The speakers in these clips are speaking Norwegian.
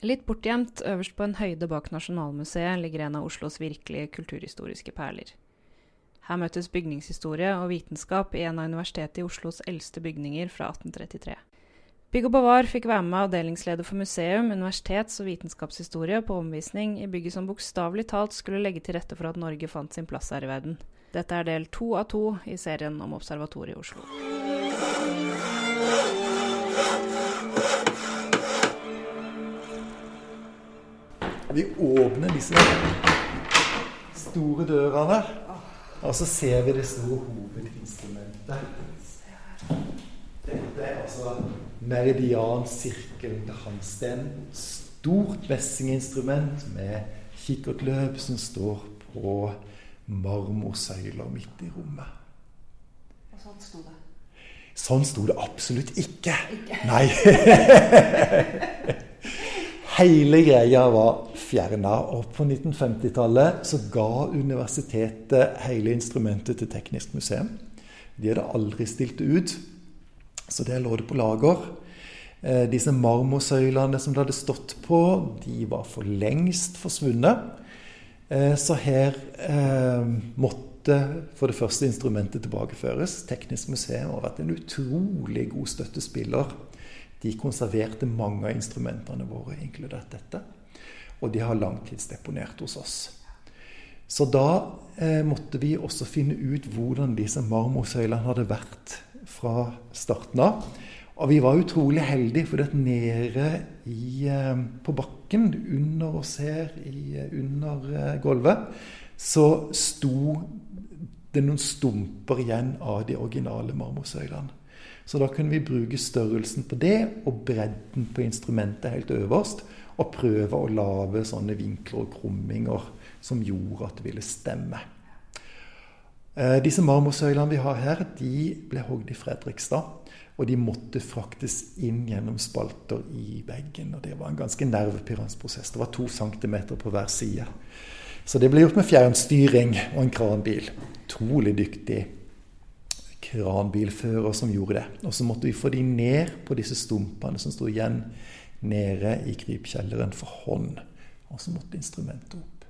Litt bortgjemt, øverst på en høyde bak Nasjonalmuseet, ligger en av Oslos virkelige kulturhistoriske perler. Her møtes bygningshistorie og vitenskap i en av Universitetet i Oslos eldste bygninger fra 1833. Bygg og Bavar fikk være med avdelingsleder for museum, universitets- og vitenskapshistorie på omvisning i bygget som bokstavelig talt skulle legge til rette for at Norge fant sin plass her i verden. Dette er del to av to i serien om Observatoriet i Oslo. Vi åpner disse store dørene, og så ser vi det store hovedinstrumentet. Dette er altså meridiansirkelen til Hans. Det er stort messinginstrument med kikkertløp som står på marmorsøyler midt i rommet. Og sånn sto det? Sånn sto det absolutt ikke. ikke. Nei. Hele greia var fjerna. Og på 1950-tallet så ga universitetet hele instrumentet til Teknisk museum. De hadde aldri stilt det ut, så det lå det på lager. Eh, disse marmorsøylene som det hadde stått på, de var for lengst forsvunnet. Eh, så her eh, måtte for det første instrumentet tilbakeføres. Teknisk museum har vært en utrolig god støttespiller de konserverte mange av instrumentene våre, inkludert dette. Og de har langtidsdeponert hos oss. Så da eh, måtte vi også finne ut hvordan disse marmorsøylene hadde vært fra starten av. Og vi var utrolig heldige, for nede i, eh, på bakken under oss her, i, under eh, gulvet, så sto det noen stumper igjen av de originale marmorsøylene. Så da kunne vi bruke størrelsen på det og bredden på instrumentet helt øverst. Og prøve å lage sånne vinkler og krumminger som gjorde at det ville stemme. Eh, disse marmorsøylene vi har her, de ble hogd i Fredrikstad. Og de måtte fraktes inn gjennom spalter i veggen. Og det var en ganske nervepirrende prosess. Det var to centimeter på hver side. Så det ble gjort med fjernstyring og en kranbil. Utrolig dyktig kranbilfører som gjorde det. Og så måtte vi få de ned på disse stumpene som sto igjen nede i krypkjelleren for hånd. Og så måtte instrumentet opp.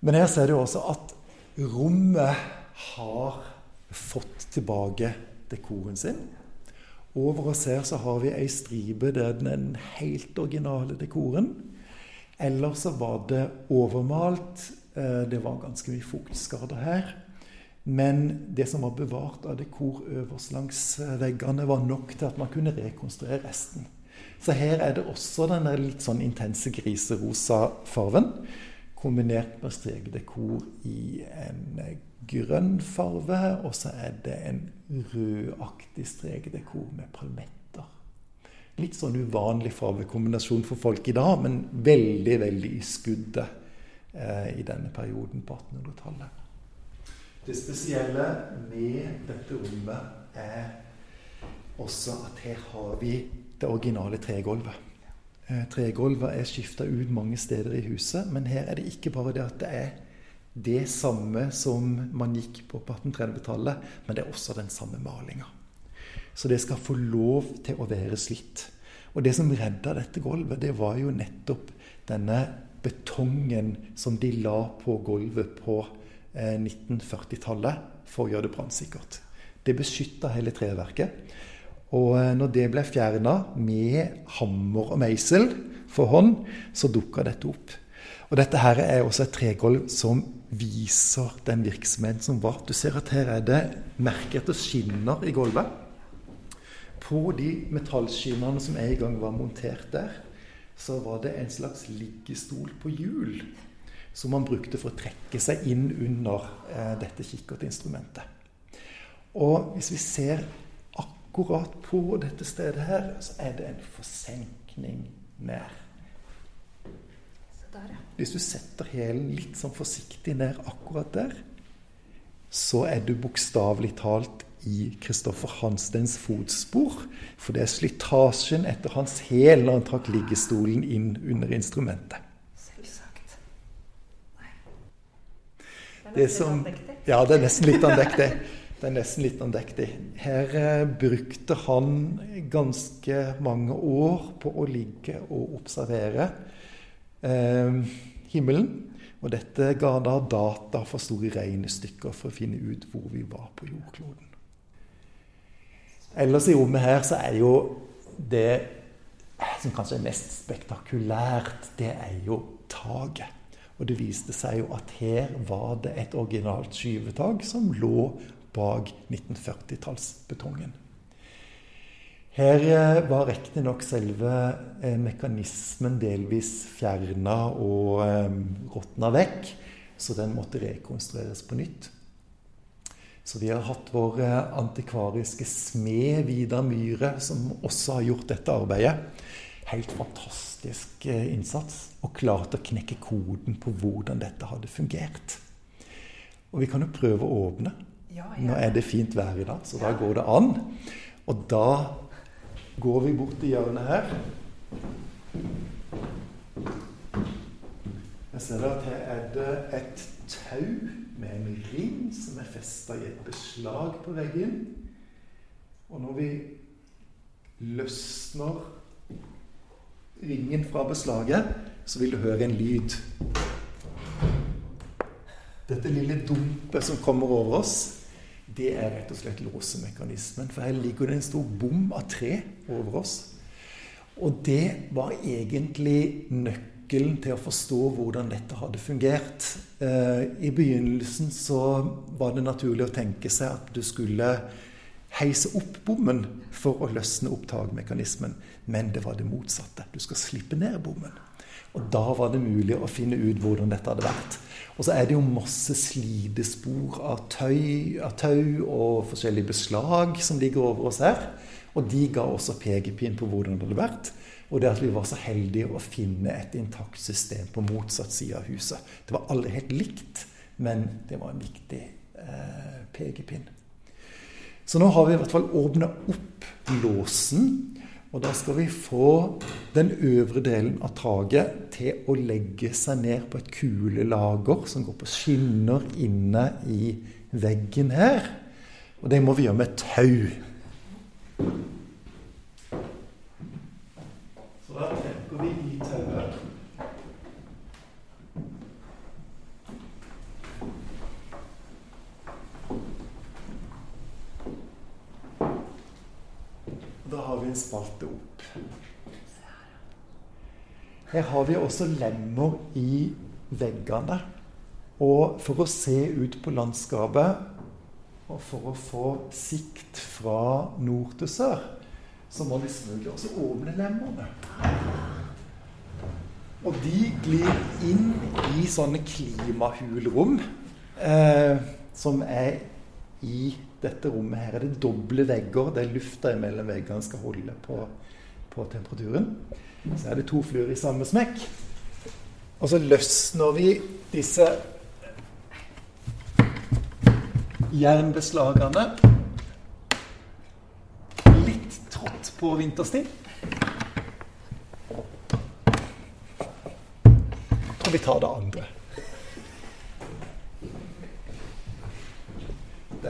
Men her ser du også at rommet har fått tilbake dekoren sin. Over oss her så har vi ei stripe der den helt originale dekoren. Eller så var det overmalt. Eh, det var ganske mye fuktskader her. Men det som var bevart av dekor øverst langs eh, veggene, var nok til at man kunne rekonstruere resten. Så her er det også den litt sånn intense griserosa farven, kombinert med strekdekor i en eh, grønn farve, og så er det en rødaktig strekdekor med palmetter. Litt sånn uvanlig farvekombinasjon for folk i dag, men veldig, veldig i skuddet eh, i denne perioden på 1800-tallet. Det spesielle med dette rommet er også at her har vi det originale tregulvet. Eh, tregulvet er skifta ut mange steder i huset, men her er det ikke bare det at det er det samme som man gikk på på 1830-tallet, men det er også den samme malinga. Så det skal få lov til å være slitt. Og det som redda dette gulvet, det var jo nettopp denne betongen som de la på gulvet på 1940-tallet eh, for å gjøre det brannsikkert. Det beskytta hele treverket. Og eh, når det ble fjerna med hammer og meisel for hånd, så dukka dette opp. Og dette her er også et tregulv som viser den virksomheten som var. Du ser at her er det merker etter skinner i gulvet. På de metallskinnene som en gang var montert der, så var det en slags liggestol på hjul som man brukte for å trekke seg inn under eh, dette kikkertinstrumentet. Og hvis vi ser akkurat på dette stedet her, så er det en forsenkning ned. Hvis du setter hælen litt sånn forsiktig ned akkurat der, så er du bokstavelig talt i Kristoffer Hanstens fotspor. For det er slitasjen etter hans hæl når han trakk liggestolen inn under instrumentet. Det som, ja, det er nesten litt andektig. Det er nesten litt andektig. Her eh, brukte han ganske mange år på å ligge og observere eh, himmelen. Og dette ga da data for store regnestykker for å finne ut hvor vi var på jordkloden. Ellers i rommet her så er jo det som kanskje er mest spektakulært, det er jo taket. Og det viste seg jo at her var det et originalt skyvetak som lå bak 1940-tallsbetongen. Her eh, var riktignok selve eh, mekanismen delvis fjerna og eh, råtna vekk, så den måtte rekonstrueres på nytt. Så vi har hatt vår antikvariske smed Vidar Myhre, som også har gjort dette arbeidet. Helt fantastisk innsats. Og klart å knekke koden på hvordan dette hadde fungert. Og vi kan jo prøve å åpne. Nå er det fint vær i dag, så da går det an. Og da går vi bort i hjørnet her. Jeg ser at her er det et tau med en ring som er festa i et beslag på veggen. Og når vi løsner ringen fra beslaget, så vil du høre en lyd. Dette lille dumpet som kommer over oss, det er rett og slett låsemekanismen. For her ligger det en stor bom av tre over oss. Og det var egentlig nøkkelen til å forstå hvordan dette hadde fungert. Eh, I begynnelsen så var det naturlig å tenke seg at du skulle heise opp bommen for å løsne opp takmekanismen. Men det var det motsatte. Du skal slippe ned bommen. Og da var det mulig å finne ut hvordan dette hadde vært. Og så er det jo masse slidespor av tøy, av tau og forskjellige beslag som ligger over oss her. Og de ga også pekepinn på hvordan det hadde vært. Og det at vi var så heldige å finne et intakt system på motsatt side av huset. Det var aldri helt likt, men det var en viktig eh, pekepinn. Så nå har vi i hvert fall åpna opp låsen og da skal vi få den øvre delen av taket til å legge seg ned på et kulelager som går på skinner inne i veggen her. Og det må vi gjøre med tau. Så da trekker vi i tauet. Da har vi en spalte opp. Her har vi også lemmer i veggene. Og for å se ut på landskapet, og for å få sikt fra nord til sør, så må vi selvfølgelig også åpne lemmene. Og de glir inn i sånne klimahulrom eh, som er i dette rommet her er det doble vegger. Det er lufta mellom veggene skal holde på, på, temperaturen. Så er det to fluer i samme smekk. Og så løsner vi disse jernbeslagene litt trått på vinterstid. Og vi tar det andre.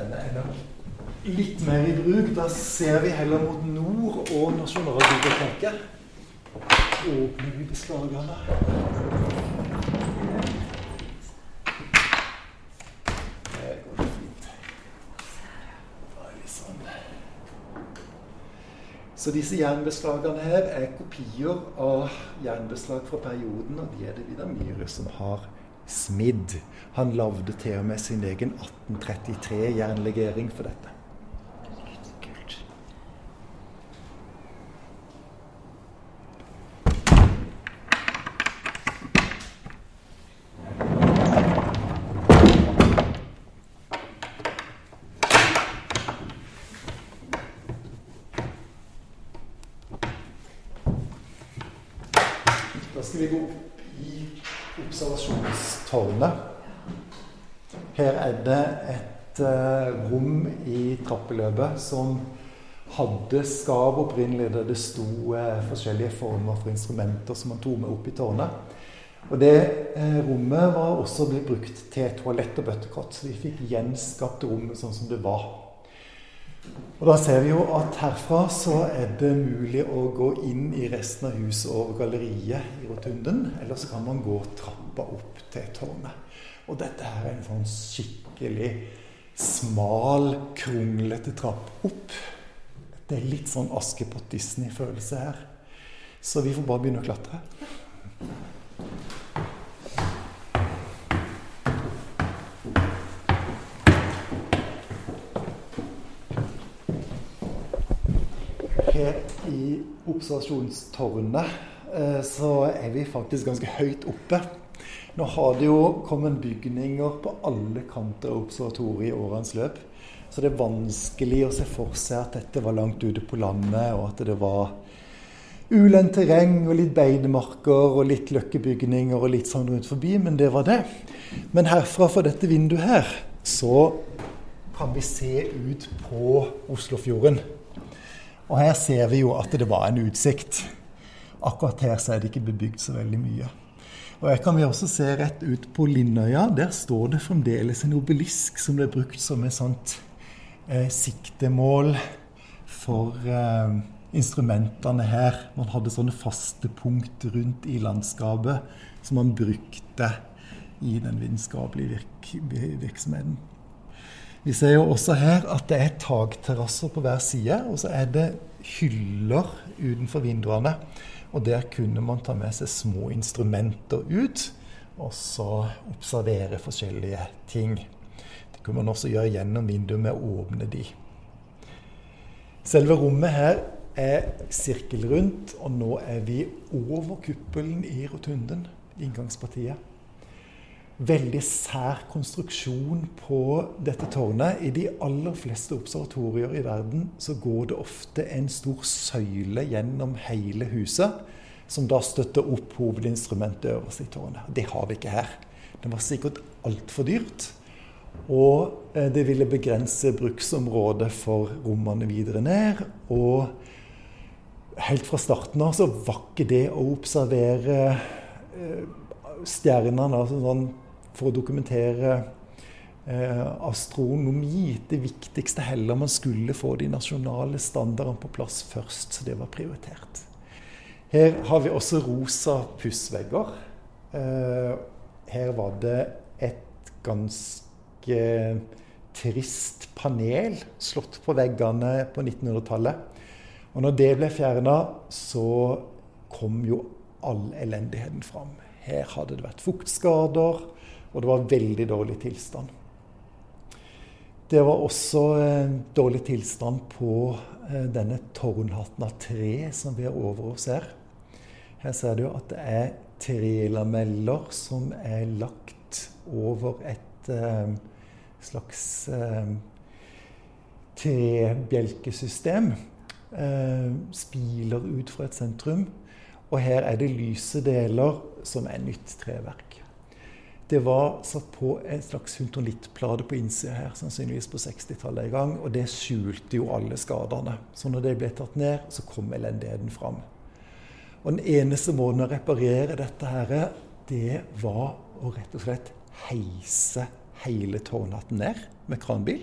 Denne nok litt mer i bruk. Da ser vi heller mot nord og Nasjonalbiblioteket. Åpner vi beslagene. Sånn. Så disse jernbeslagene her er kopier av jernbeslag fra perioden, og de er det Vidar Myhre som har smidd. Han lagde til og med sin egen 1833-jernlegering for dette. Da skal vi gå opp i observasjonstårnet. Her er det et uh, rom i trappeløpet som hadde skav opprinnelig, der det sto eh, forskjellige former for instrumenter som man tok med opp i tårnet. Og det eh, rommet var også blitt brukt til toalett og bøttekott. Så vi fikk gjenskapt rommet sånn som det var. Og da ser vi jo at herfra så er det mulig å gå inn i resten av huset over galleriet i rotunden. Eller så kan man gå trappa opp til tårnet. Og dette her er en sånn skikkelig smal, kronglete trapp opp. Det er litt sånn Askepott Disney-følelse her. Så vi får bare begynne å klatre. Her i observasjonstårnet eh, så er vi faktisk ganske høyt oppe. Nå har det jo kommet bygninger på alle kanter av observatoriet i årenes løp. Så det er vanskelig å se for seg at dette var langt ute på landet, og at det var ulendt terreng og litt beinemarker og litt løkkebygninger og litt sånn rundt forbi, men det var det. Men herfra, fra dette vinduet her, så kan vi se ut på Oslofjorden. Og her ser vi jo at det var en utsikt. Akkurat her så er det ikke bebygd så veldig mye. Og her kan vi også se rett ut på Lindøya. Der står det fremdeles en obelisk som ble brukt som et sånt eh, siktemål for eh, instrumentene her. Man hadde sånne faste punkt rundt i landskapet som man brukte i den vitenskapelige virk virksomheten. Vi ser jo også her at det er takterrasser på hver side, og så er det hyller utenfor vinduene. Og der kunne man ta med seg små instrumenter ut, og så observere forskjellige ting. Det kunne man også gjøre gjennom vinduet med å åpne de. Selve rommet her er sirkelrundt, og nå er vi over kuppelen i rotunden, inngangspartiet. Veldig sær konstruksjon på dette tårnet. I de aller fleste observatorier i verden så går det ofte en stor søyle gjennom hele huset, som da støtter opp hovedinstrumentet øverst i tårnet. Det har vi ikke her. Det var sikkert altfor dyrt. Og eh, det ville begrense bruksområdet for rommene videre ned. Og helt fra starten av så var ikke det å observere eh, stjernene altså sånn, for å dokumentere eh, astronomi det viktigste heller. Man skulle få de nasjonale standardene på plass først, så det var prioritert. Her har vi også rosa pussvegger. Eh, her var det et ganske trist panel slått på veggene på 1900-tallet. Og når det ble fjerna, så kom jo all elendigheten fram. Her hadde det vært fuktskader, og det var veldig dårlig tilstand. Det var også eh, dårlig tilstand på eh, denne tårnhatten av tre som vi er over oss her. Her ser du at det er tre lameller som er lagt over et eh, slags eh, trebjelkesystem eh, spiler ut fra et sentrum. Og her er det lyse deler som er nytt treverk. Det var satt på en slags huntonittplate på innsida her, sannsynligvis på 60-tallet en gang. Og det skjulte jo alle skadene. Så når det ble tatt ned, så kom elendigheten fram. Og den eneste måten å reparere dette her, det var å rett og slett heise hele tårnhatten ned med kranbil.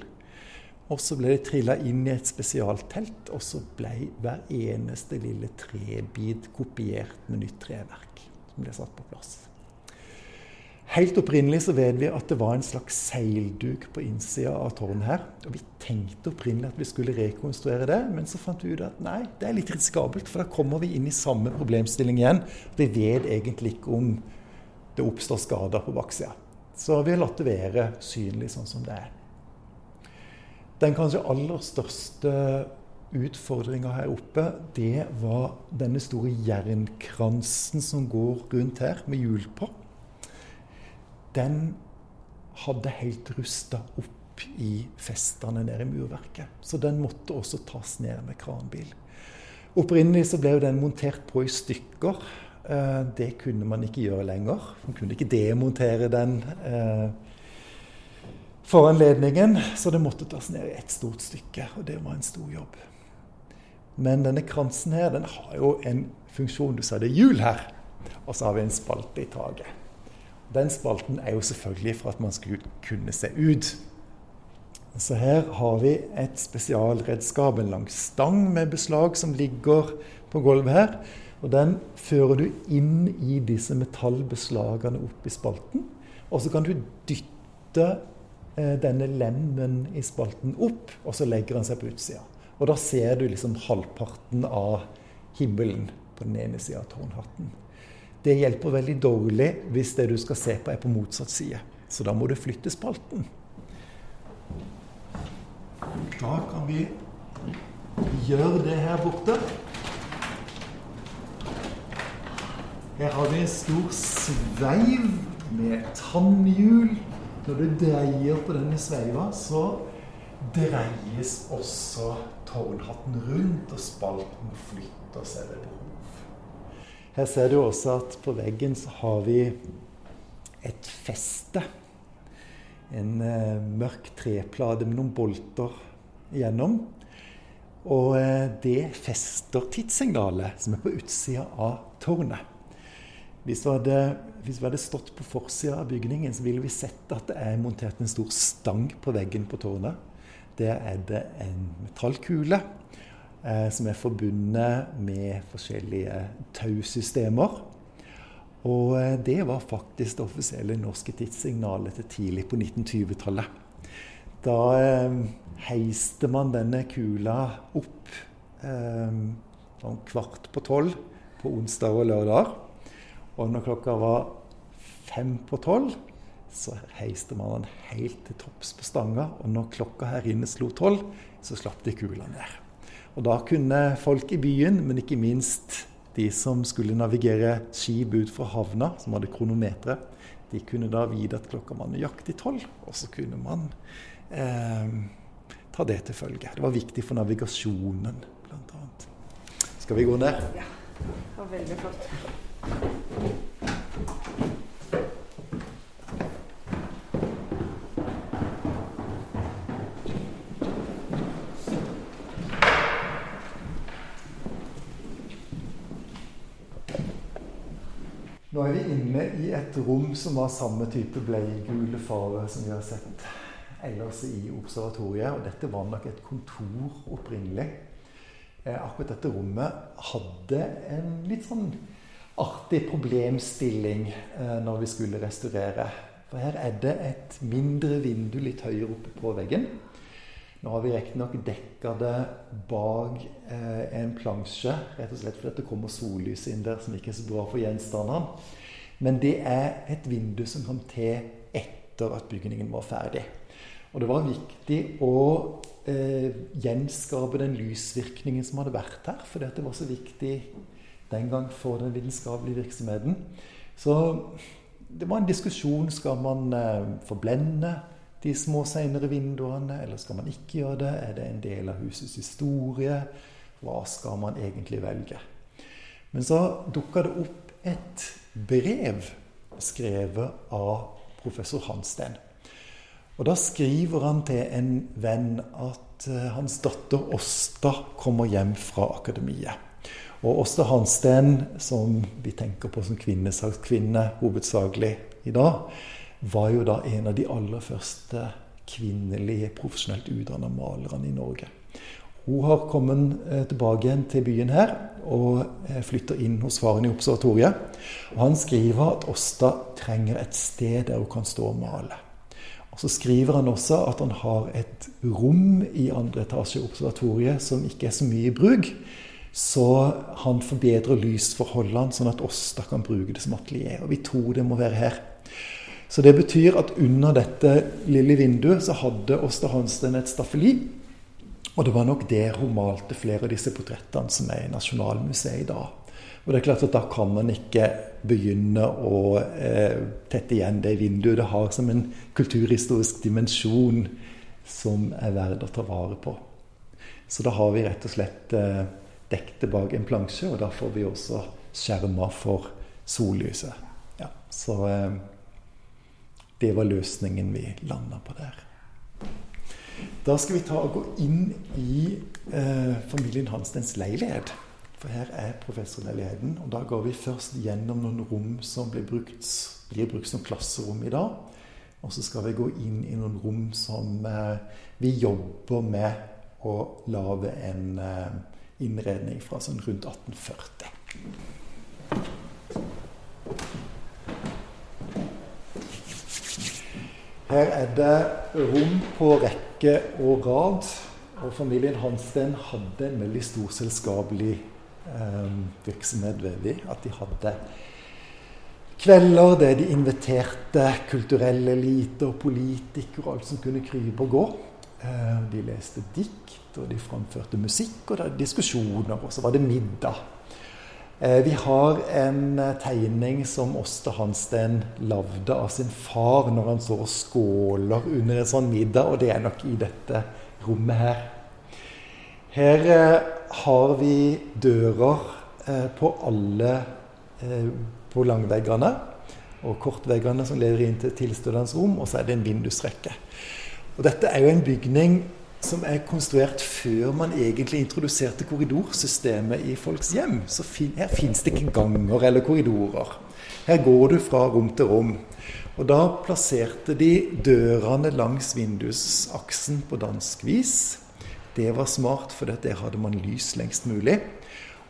Og så ble det trilla inn i et spesialtelt, og så ble hver eneste lille trebit kopiert med nytt treverk som ble satt på plass. Helt opprinnelig så vet vi at det var en slags seilduk på innsida av tårnet her. Og vi tenkte opprinnelig at vi skulle rekonstruere det, men så fant vi ut at nei, det er litt risikabelt, for da kommer vi inn i samme problemstilling igjen. Vi vet egentlig ikke om det oppstår skader på baksida. Så vi har latt det være synlig sånn som det er. Den kanskje aller største utfordringa her oppe, det var denne store jernkransen som går rundt her, med hjul på. Den hadde helt rusta opp i festene nede i murverket. Så den måtte også tas ned med kranbil. Opprinnelig så ble den montert på i stykker. Eh, det kunne man ikke gjøre lenger. Man kunne ikke demontere den eh, foranledningen, så det måtte tas ned i ett stort stykke. Og det var en stor jobb. Men denne kransen her, den har jo en funksjon. Du sa det er hjul her. Og så har vi en spalte i taket. Den spalten er jo selvfølgelig for at man skulle kunne se ut. Så her har vi et spesialredskap, en lang stang med beslag som ligger på gulvet her. Og den fører du inn i disse metallbeslagene opp i spalten. Og så kan du dytte eh, denne lemmen i spalten opp, og så legger den seg på utsida. Og da ser du liksom halvparten av himmelen på den ene sida av tårnhatten. Det hjelper veldig dårlig hvis det du skal se på, er på motsatt side. Så da må du flytte spalten. Da kan vi gjøre det her borte. Her har vi en stor sveiv med tannhjul. Når du dreier på denne sveiva, så dreies også tårnhatten rundt, og spalten flytter seg ved behov. Her ser du også at på veggen så har vi et feste. En eh, mørk treplate med noen bolter igjennom. Og eh, det fester tidssignalet som er på utsida av tårnet. Hvis vi, hadde, hvis vi hadde stått på forsida av bygningen, så ville vi sett at det er montert en stor stang på veggen på tårnet. Der er det en metallkule som er forbundet med forskjellige tausystemer. Og eh, det var faktisk det offisielle norske tidssignalet til tidlig på 1920-tallet. Da eh, heiste man denne kula opp om kvart på tolv på onsdag og lørdag. Og når klokka var fem på tolv, så heiste man den helt til topps på stanga. Og når klokka her inne slo tolv, så slapp de kula ned. Og da kunne folk i byen, men ikke minst de som skulle navigere skip ut fra havna, som hadde kronometre, de kunne da vite at klokka var nøyaktig tolv, og så kunne man eh, ta det til følge. Det var viktig for navigasjonen, bl.a. Skal vi gå ned? Ja. Det var veldig flott. Nå er vi inne i et rom som var samme type bleigule farge som vi har sett ellers i observatoriet. Og dette var nok et kontor opprinnelig. Eh, akkurat dette rommet hadde en litt sånn artig problemstilling eh, når vi skulle restaurere. For her er det et mindre vindu litt høyere oppe på veggen. Nå har vi riktignok dekka det bak eh, en plansje, rett og slett fordi det kommer sollys inn der som ikke er så bra for gjenstandene. Men det er et vindu som kom til etter at bygningen var ferdig. Og det var viktig å eh, gjenskape den lysvirkningen som hadde vært her, fordi det var så viktig den gang for den vitenskapelige virksomheten. Så det var en diskusjon. Skal man eh, forblende de små, senere vinduene, eller skal man ikke gjøre det? Er det en del av husets historie? Hva skal man egentlig velge? Men så dukka det opp et brev skrevet av professor Hansten. Og Da skriver han til en venn at uh, hans datter Åsta kommer hjem fra akademiet. Og Åsta Hansten, som vi tenker på som kvinnesakskvinne hovedsakelig i dag, var jo da en av de aller første kvinnelige profesjonelt utdanna malerne i Norge. Hun har kommet eh, tilbake igjen til byen her og eh, flytter inn hos faren i observatoriet. Og han skriver at Åsta trenger et sted der hun kan stå og male. Og Så skriver han også at han har et rom i andre etasje i observatoriet som ikke er så mye i bruk. Så han forbedrer lysforholdene, sånn at Åsta kan bruke det som atelier. Og vi tror det må være her. Så det betyr at under dette lille vinduet så hadde Åsta Hansten et staffeli. Og det var nok der hun malte flere av disse portrettene som er i Nasjonalmuseet i dag. Og det er klart at Da kan man ikke begynne å eh, tette igjen det vinduet det har som en kulturhistorisk dimensjon som er verd å ta vare på. Så da har vi rett og slett eh, dekket bak en plansje, og da får vi også skjerma for sollyset. Ja, så eh, det var løsningen vi landa på der. Da skal vi ta og gå inn i eh, familien Hansens leilighet. For her er professorleiligheten. Og da går vi først gjennom noen rom som blir brukt, blir brukt som klasserom i dag. Og så skal vi gå inn i noen rom som eh, vi jobber med å lage en eh, innredning fra sånn rundt 1840. Her er det rom på rekke og rad. Og familien Hansten hadde en veldig stor selskapelig eh, virksomhet ved vi. At de hadde kvelder der de inviterte kulturelle elite og politikere og alt som kunne krype og gå. Eh, de leste dikt, og de framførte musikk, og det var diskusjoner, og så var det middag. Eh, vi har en eh, tegning som Åste Hansten lagde av sin far når han så skåler under en sånn middag, og det er nok i dette rommet her. Her eh, har vi dører på alle på langveggene og kortveggene som leder inn til tilstøtende rom, og så er det en vindusrekke. Og dette er jo en bygning som er konstruert før man egentlig introduserte korridorsystemet i folks hjem. Så her fins det ikke ganger eller korridorer. Her går du fra rom til rom. Og da plasserte de dørene langs vindusaksen på dansk vis. Det var smart, for der hadde man lys lengst mulig.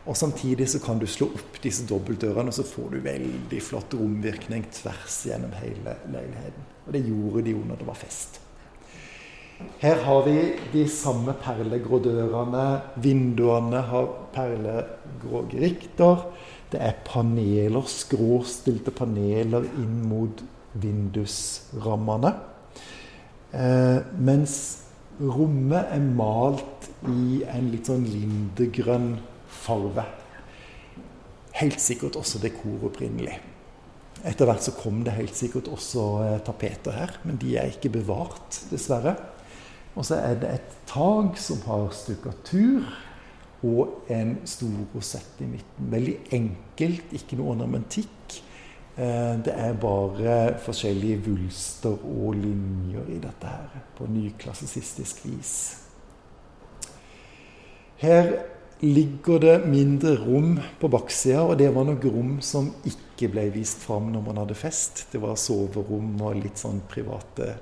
Og samtidig så kan du slå opp disse dobbeltdørene, og så får du veldig flott romvirkning tvers gjennom hele leiligheten. Og det gjorde de jo når det var fest. Her har vi de samme perlegrådørene. Vinduene har perlegrå gerikter. Det er paneler, skråstilte paneler inn mot vindusrammene. Eh, mens rommet er malt i en litt sånn lindegrønn farve. Helt sikkert også dekor opprinnelig. Etter hvert så kom det helt sikkert også eh, tapeter her, men de er ikke bevart, dessverre. Og så er det et tak som har stukkatur, og en stor rosett i midten. Veldig enkelt, ikke noe ornamentikk. Eh, det er bare forskjellige vulster og linjer i dette her, på nyklassisistisk vis. Her ligger det mindre rom på baksida, og det var nok rom som ikke ble vist fram når man hadde fest. Det var soverom og litt sånn private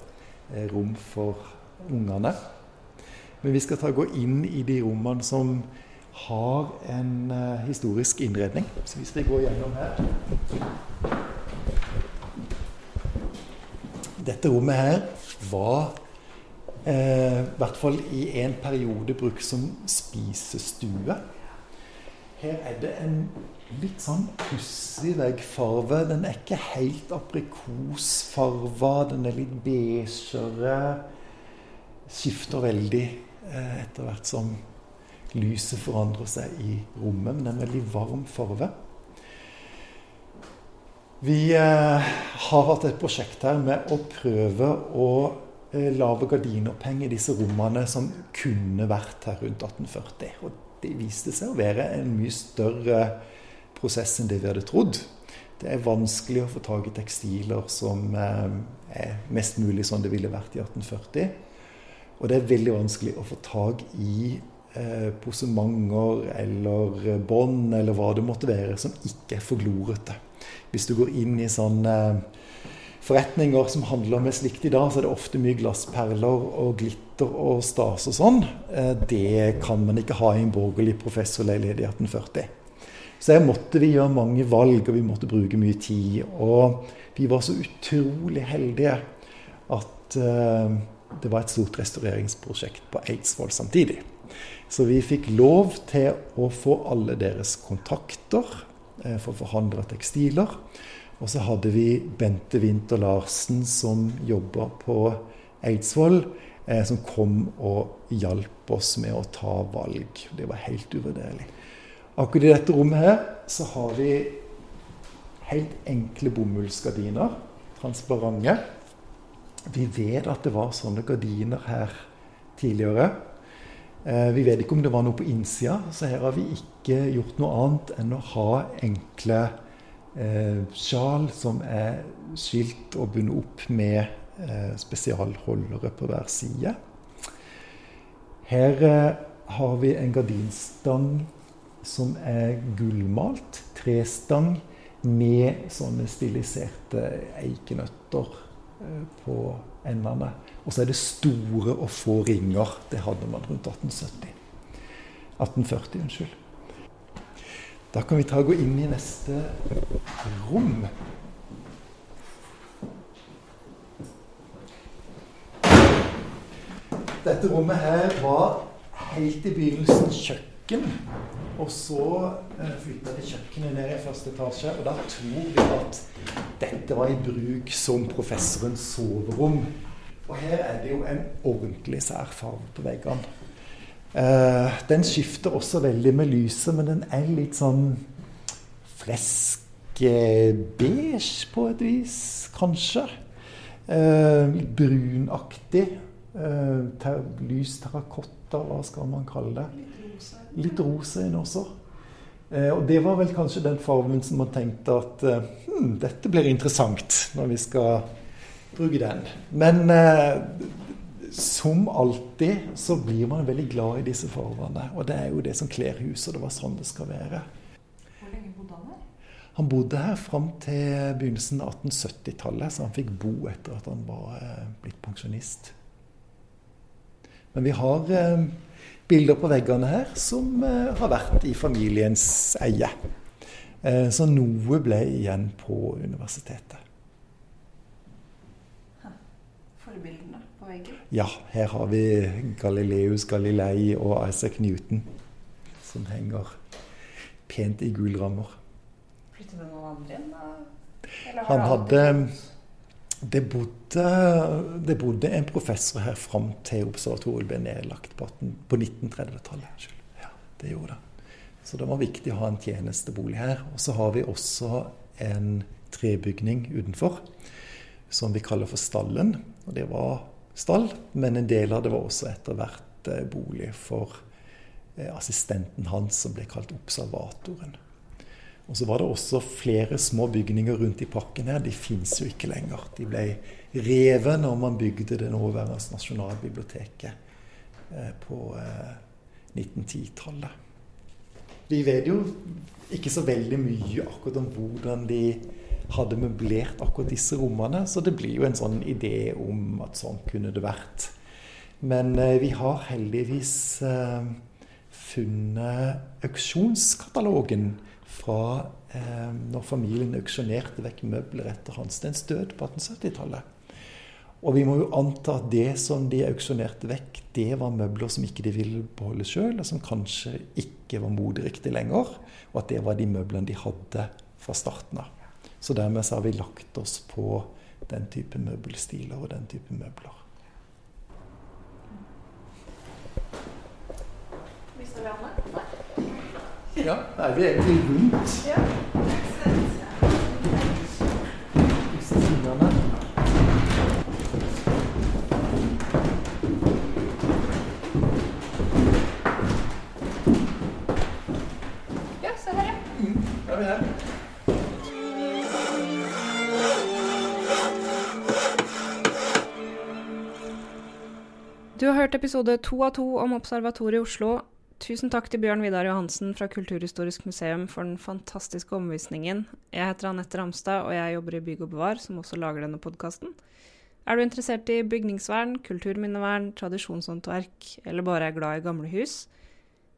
eh, rom for ungene. Men vi skal ta gå inn i de rommene som har en uh, historisk innredning. Så hvis vi går gjennom her Dette rommet her var eh, i hvert fall i en periode brukt som spisestue. Her er det en litt sånn pussig veggfarve. Den er ikke helt aprikosfarva. Den er litt beigere skifter veldig eh, etter hvert som lyset forandrer seg i rommet. Men det er en veldig varm farve. Vi eh, har hatt et prosjekt her med å prøve å eh, lage gardinoppheng i disse rommene som kunne vært her rundt 1840. Og det viste seg å være en mye større prosess enn det vi hadde trodd. Det er vanskelig å få tak i tekstiler som er mest mulig sånn det ville vært i 1840. Og det er veldig vanskelig å få tak i eh, posementer eller bånd eller hva det måtte være, som ikke er forglorete. Hvis du går inn i sånne forretninger som handler med slikt i dag, så er det ofte mye glassperler og glitter og stas og sånn. Eh, det kan man ikke ha i en borgerlig professorleilighet i 1840. Så her måtte vi gjøre mange valg, og vi måtte bruke mye tid. Og vi var så utrolig heldige at eh, det var et stort restaureringsprosjekt på Eidsvoll samtidig. Så vi fikk lov til å få alle deres kontakter eh, for å forhandle tekstiler. Og så hadde vi Bente Winther Larsen som jobba på Eidsvoll, eh, som kom og hjalp oss med å ta valg. Det var helt uvurderlig. Akkurat i dette rommet her så har vi helt enkle bomullsgardiner. Transparente. Vi vet at det var sånne gardiner her tidligere. Eh, vi vet ikke om det var noe på innsida, så her har vi ikke gjort noe annet enn å ha enkle eh, sjal som er skilt og bundet opp med eh, spesialholdere på hver side. Her eh, har vi en gardinstang som er gullmalt. Trestang med sånne stiliserte eikenøtter på endene. Og så er det store og få ringer. Det hadde man rundt 1870. 1840, unnskyld. Da kan vi ta og gå inn i neste rom. Dette rommet her var helt i begynnelsen kjøkken. Og så eh, flytta de kjøkkenet ned i første etasje. Og da tror vi at dette var i bruk som professorens soverom. Og her er det jo en ordentlig sær farge på veggene. Eh, den skifter også veldig med lyset, men den er litt sånn fleskebeige på et vis, kanskje. Eh, brunaktig. Eh, ter lys terrakotta, hva skal man kalle det? Litt rosa inn også. Eh, og det var vel kanskje den fargen som man tenkte at hm, dette blir interessant når vi skal bruke den. Men eh, som alltid så blir man veldig glad i disse fargene. Og det er jo det som kler huset, og det var sånn det skal være. Hvor lenge bodde han her? Han bodde her fram til begynnelsen av 1870-tallet, så han fikk bo etter at han var eh, blitt pensjonist. Men vi har bilder på veggene her som eh, har vært i familiens eie. Eh, så noe ble igjen på universitetet. Forbildene på veggen. Ja, her har vi Galileus Galilei og Isaac Newton som henger pent i gule rammer. Flyttet det noen andre inn? da? Han hadde? Det bodde, det bodde en professor her fram til observatoriet ble nedlagt på, på 1930-tallet. Ja, det gjorde det. Så det var viktig å ha en tjenestebolig her. Og så har vi også en trebygning utenfor som vi kaller for Stallen. Og det var stall, men en del av det var også etter hvert eh, bolig for eh, assistenten hans, som ble kalt observatoren. Og så var det også flere små bygninger rundt i parken her. De fins jo ikke lenger. De ble revet når man bygde det nåværende Nasjonalbiblioteket eh, på eh, 1910-tallet. Vi vet jo ikke så veldig mye akkurat om hvordan de hadde møblert akkurat disse rommene, så det blir jo en sånn idé om at sånn kunne det vært. Men eh, vi har heldigvis eh, funnet auksjonskatalogen fra eh, når familien auksjonerte vekk møbler etter Hansteins død på 1870-tallet. Og vi må jo anta at det som de auksjonerte vekk, det var møbler som ikke de ville beholde sjøl, og som kanskje ikke var moderiktig lenger. Og at det var de møblene de hadde fra starten av. Så dermed så har vi lagt oss på den type møbelstiler og den type møbler. Viser vi Anne? Nei. Ja, nei, vi er egentlig rundt Ja. Da er vi. Du har hørt episode to av to om Observatoriet i Oslo. Tusen takk til Bjørn Vidar Johansen fra Kulturhistorisk museum for den fantastiske omvisningen. Jeg heter Anette Ramstad, og jeg jobber i Bygg og Bevar, som også lager denne podkasten. Er du interessert i bygningsvern, kulturminnevern, tradisjonshåndverk, eller bare er glad i gamle hus?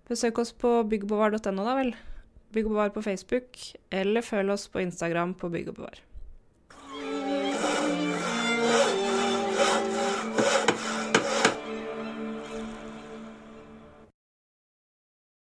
Besøk oss på byggbevar.no, da vel. Bygg og Bevar på Facebook, eller følg oss på Instagram på Bygg og Bevar.